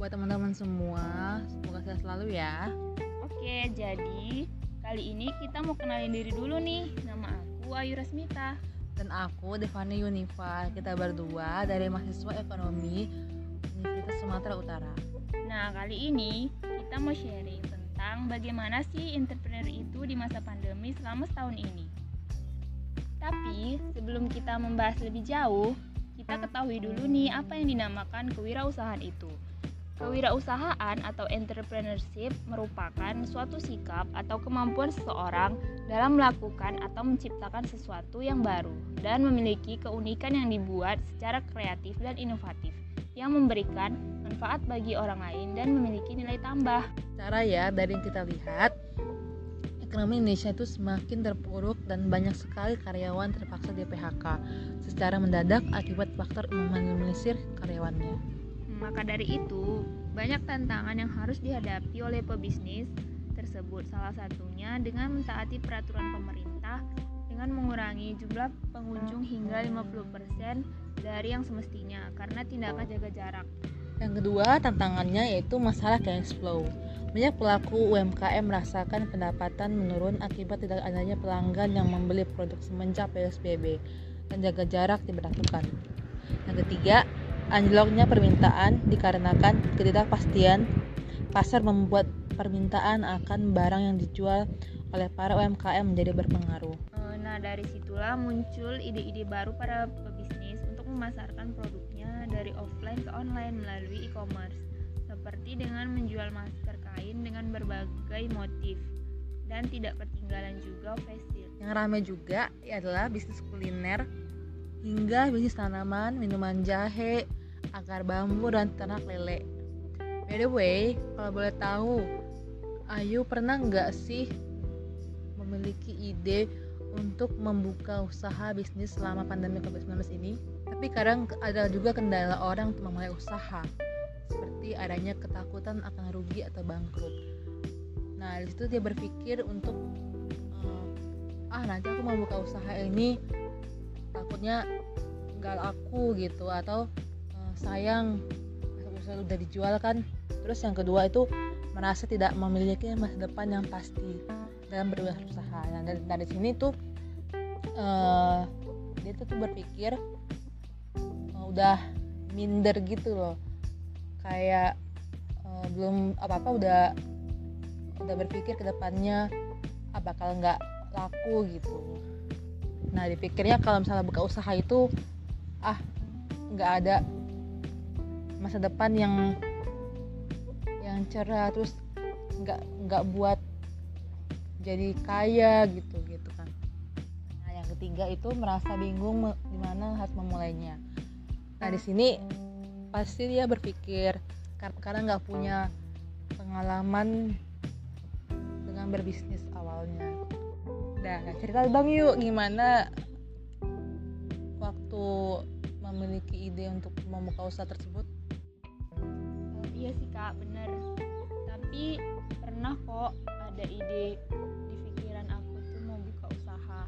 buat teman-teman semua. Semoga sehat selalu ya. Oke, jadi kali ini kita mau kenalin diri dulu nih. Nama aku Ayu Rasmita. Dan aku Devani Yunifa. Kita berdua dari mahasiswa ekonomi Universitas Sumatera Utara. Nah, kali ini kita mau sharing tentang bagaimana sih entrepreneur itu di masa pandemi selama setahun ini. Tapi sebelum kita membahas lebih jauh, kita ketahui dulu nih apa yang dinamakan kewirausahaan itu. Kewirausahaan atau entrepreneurship merupakan suatu sikap atau kemampuan seseorang dalam melakukan atau menciptakan sesuatu yang baru dan memiliki keunikan yang dibuat secara kreatif dan inovatif yang memberikan manfaat bagi orang lain dan memiliki nilai tambah. Cara ya dari yang kita lihat, ekonomi Indonesia itu semakin terpuruk dan banyak sekali karyawan terpaksa di PHK secara mendadak akibat faktor meminimalisir karyawannya. Maka dari itu, banyak tantangan yang harus dihadapi oleh pebisnis tersebut. Salah satunya dengan mentaati peraturan pemerintah dengan mengurangi jumlah pengunjung hingga 50% dari yang semestinya karena tindakan jaga jarak. Yang kedua, tantangannya yaitu masalah cash flow. Banyak pelaku UMKM merasakan pendapatan menurun akibat tidak adanya pelanggan yang membeli produk semenjak PSBB dan jaga jarak diberlakukan. Yang ketiga, Anjloknya permintaan dikarenakan ketidakpastian pasar membuat permintaan akan barang yang dijual oleh para UMKM menjadi berpengaruh. Eh, nah, dari situlah muncul ide-ide baru para pebisnis untuk memasarkan produknya dari offline ke online melalui e-commerce, seperti dengan menjual masker kain dengan berbagai motif dan tidak ketinggalan juga face Yang ramai juga adalah bisnis kuliner hingga bisnis tanaman, minuman jahe, akar bambu dan ternak lele. By the way, kalau boleh tahu, Ayu pernah nggak sih memiliki ide untuk membuka usaha bisnis selama pandemi COVID-19 ini? Tapi kadang ada juga kendala orang untuk memulai usaha, seperti adanya ketakutan akan rugi atau bangkrut. Nah, di situ dia berpikir untuk ah nanti aku mau buka usaha ini takutnya nggak laku gitu atau sayang. Usaha udah dijual kan. Terus yang kedua itu merasa tidak memiliki masa depan yang pasti dalam berusaha. Nah dari, dari sini tuh uh, dia tuh, tuh berpikir uh, udah minder gitu loh. Kayak uh, belum apa apa udah udah berpikir ke depannya ah, bakal nggak laku gitu. Nah dipikirnya kalau misalnya buka usaha itu ah nggak ada masa depan yang yang cerah terus nggak nggak buat jadi kaya gitu gitu kan. Nah yang ketiga itu merasa bingung di mana harus memulainya. Nah di sini pasti dia berpikir karena nggak punya pengalaman dengan berbisnis awalnya. Nah cerita bang yuk gimana waktu memiliki ide untuk membuka usaha tersebut iya sih kak bener. Tapi pernah kok ada ide di pikiran aku tuh mau buka usaha.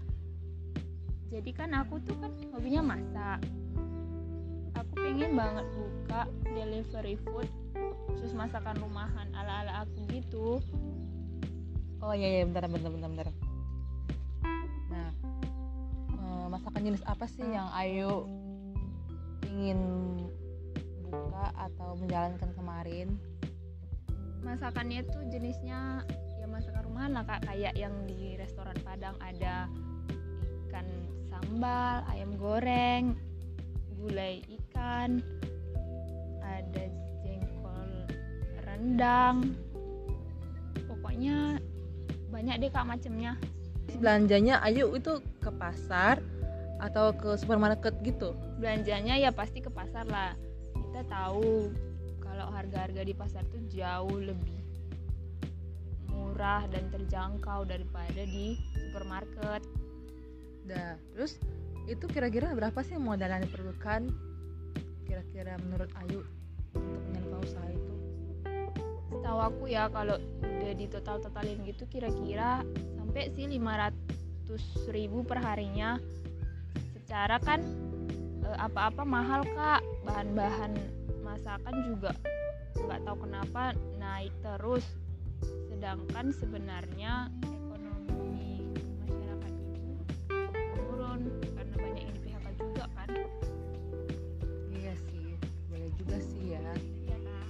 Jadi kan aku tuh kan hobinya masak. Aku pengen banget buka delivery food khusus masakan rumahan ala ala aku gitu. Oh iya iya bentar bentar bentar bentar. Nah eh, masakan jenis apa sih yang Ayu ingin buka atau menjalankan kemarin? Masakannya tuh jenisnya ya masakan rumahan lah kak. Kayak yang di restoran Padang ada ikan sambal ayam goreng gulai ikan ada jengkol rendang. Pokoknya banyak deh kak macemnya. Belanjanya ayo itu ke pasar atau ke supermarket gitu? Belanjanya ya pasti ke pasar lah kita tahu kalau harga-harga di pasar tuh jauh lebih murah dan terjangkau daripada di supermarket. Dah, terus itu kira-kira berapa sih modal yang diperlukan? Kira-kira menurut Ayu untuk menyalurkan usaha itu? Setahu aku ya kalau udah di total-totalin gitu kira-kira sampai sih 500 ribu per harinya. Secara kan apa-apa mahal kak. Bahan-bahan masakan juga nggak tahu kenapa naik terus. Sedangkan sebenarnya ekonomi masyarakat itu menurun karena banyak yang di PHK juga kan? Iya sih boleh juga sih ya. Ya Kak.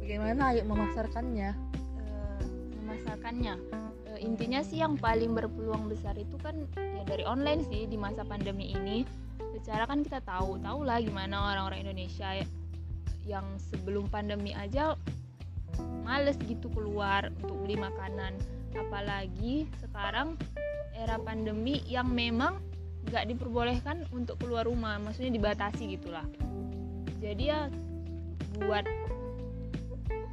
bagaimana ayo memasarkannya? Eh, memasarkannya? Eh, intinya sih yang paling berpeluang besar itu kan ya dari online sih di masa pandemi ini secara kan kita tahu tahu lah gimana orang-orang Indonesia ya- yang sebelum pandemi aja males gitu keluar untuk beli makanan. Apalagi sekarang era pandemi yang memang nggak diperbolehkan untuk keluar rumah maksudnya dibatasi gitulah. Jadi ya buat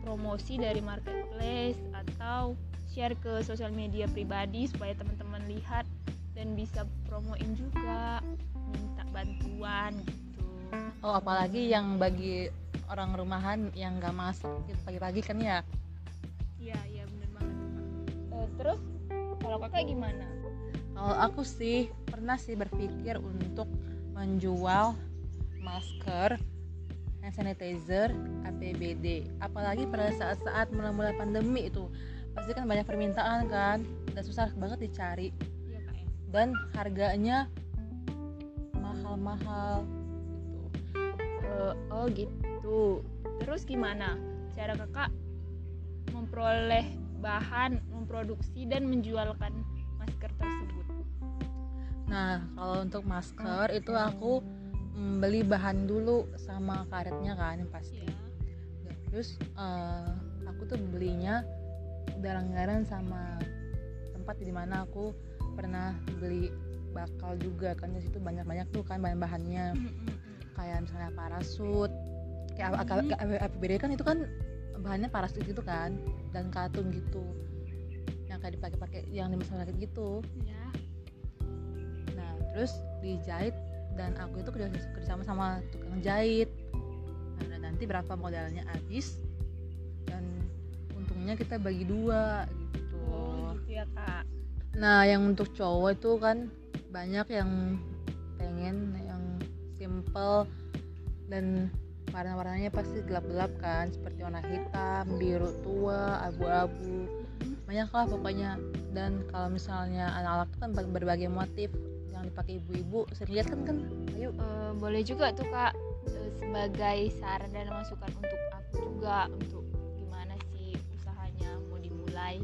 promosi dari marketplace atau share ke sosial media pribadi supaya teman-teman lihat dan bisa promoin juga bantuan gitu. Oh apalagi yang bagi orang rumahan yang nggak masak gitu pagi-pagi kan ya? Iya iya bener banget. Eh, terus kalau kakak gimana? Kalau aku sih pernah sih berpikir untuk menjual masker hand sanitizer APBD apalagi pada saat-saat mulai-mulai pandemi itu pasti kan banyak permintaan kan dan susah banget dicari. Iya kak ya. Dan harganya mahal-mahal gitu. Eh, oh gitu. Terus gimana? Cara kakak memperoleh bahan memproduksi dan menjualkan masker tersebut? Nah, kalau untuk masker itu aku mm, beli bahan dulu sama karetnya kan yang pasti. Iya. Dan Terus eh, aku tuh belinya bareng-bareng sama tempat di mana aku pernah beli bakal juga kan di situ banyak-banyak tuh kan bahan-bahannya. Kayak misalnya parasut kayak APBD kan itu kan bahannya parasut gitu kan dan katun gitu. Yang kayak dipakai-pakai yang di masyarakat gitu. Ya Nah, terus dijahit dan aku itu kerja kerjasama sama tukang jahit. Nah, dan nanti berapa modalnya habis dan untungnya kita bagi dua gitu. oh gitu ya kak. Nah, yang untuk cowok itu kan banyak yang pengen yang simple dan warna-warnanya pasti gelap-gelap kan seperti warna hitam, biru tua, abu-abu. Banyak lah pokoknya. Dan kalau misalnya anak-anak kan ber- berbagai motif yang dipakai ibu-ibu. Sering lihat kan kan? Ayo Eh, boleh juga tuh kak eh, sebagai saran dan masukan untuk aku juga untuk gimana sih usahanya mau dimulai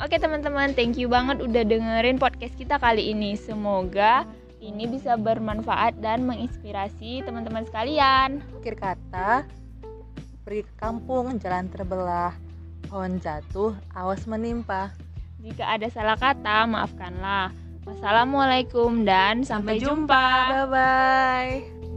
Oke teman-teman, thank you banget udah dengerin podcast kita kali ini. Semoga ini bisa bermanfaat dan menginspirasi teman-teman sekalian. akhir kata pergi ke kampung jalan terbelah pohon jatuh awas menimpa Jika ada salah kata, maafkanlah. Wassalamualaikum dan sampai, jumpa. bye bye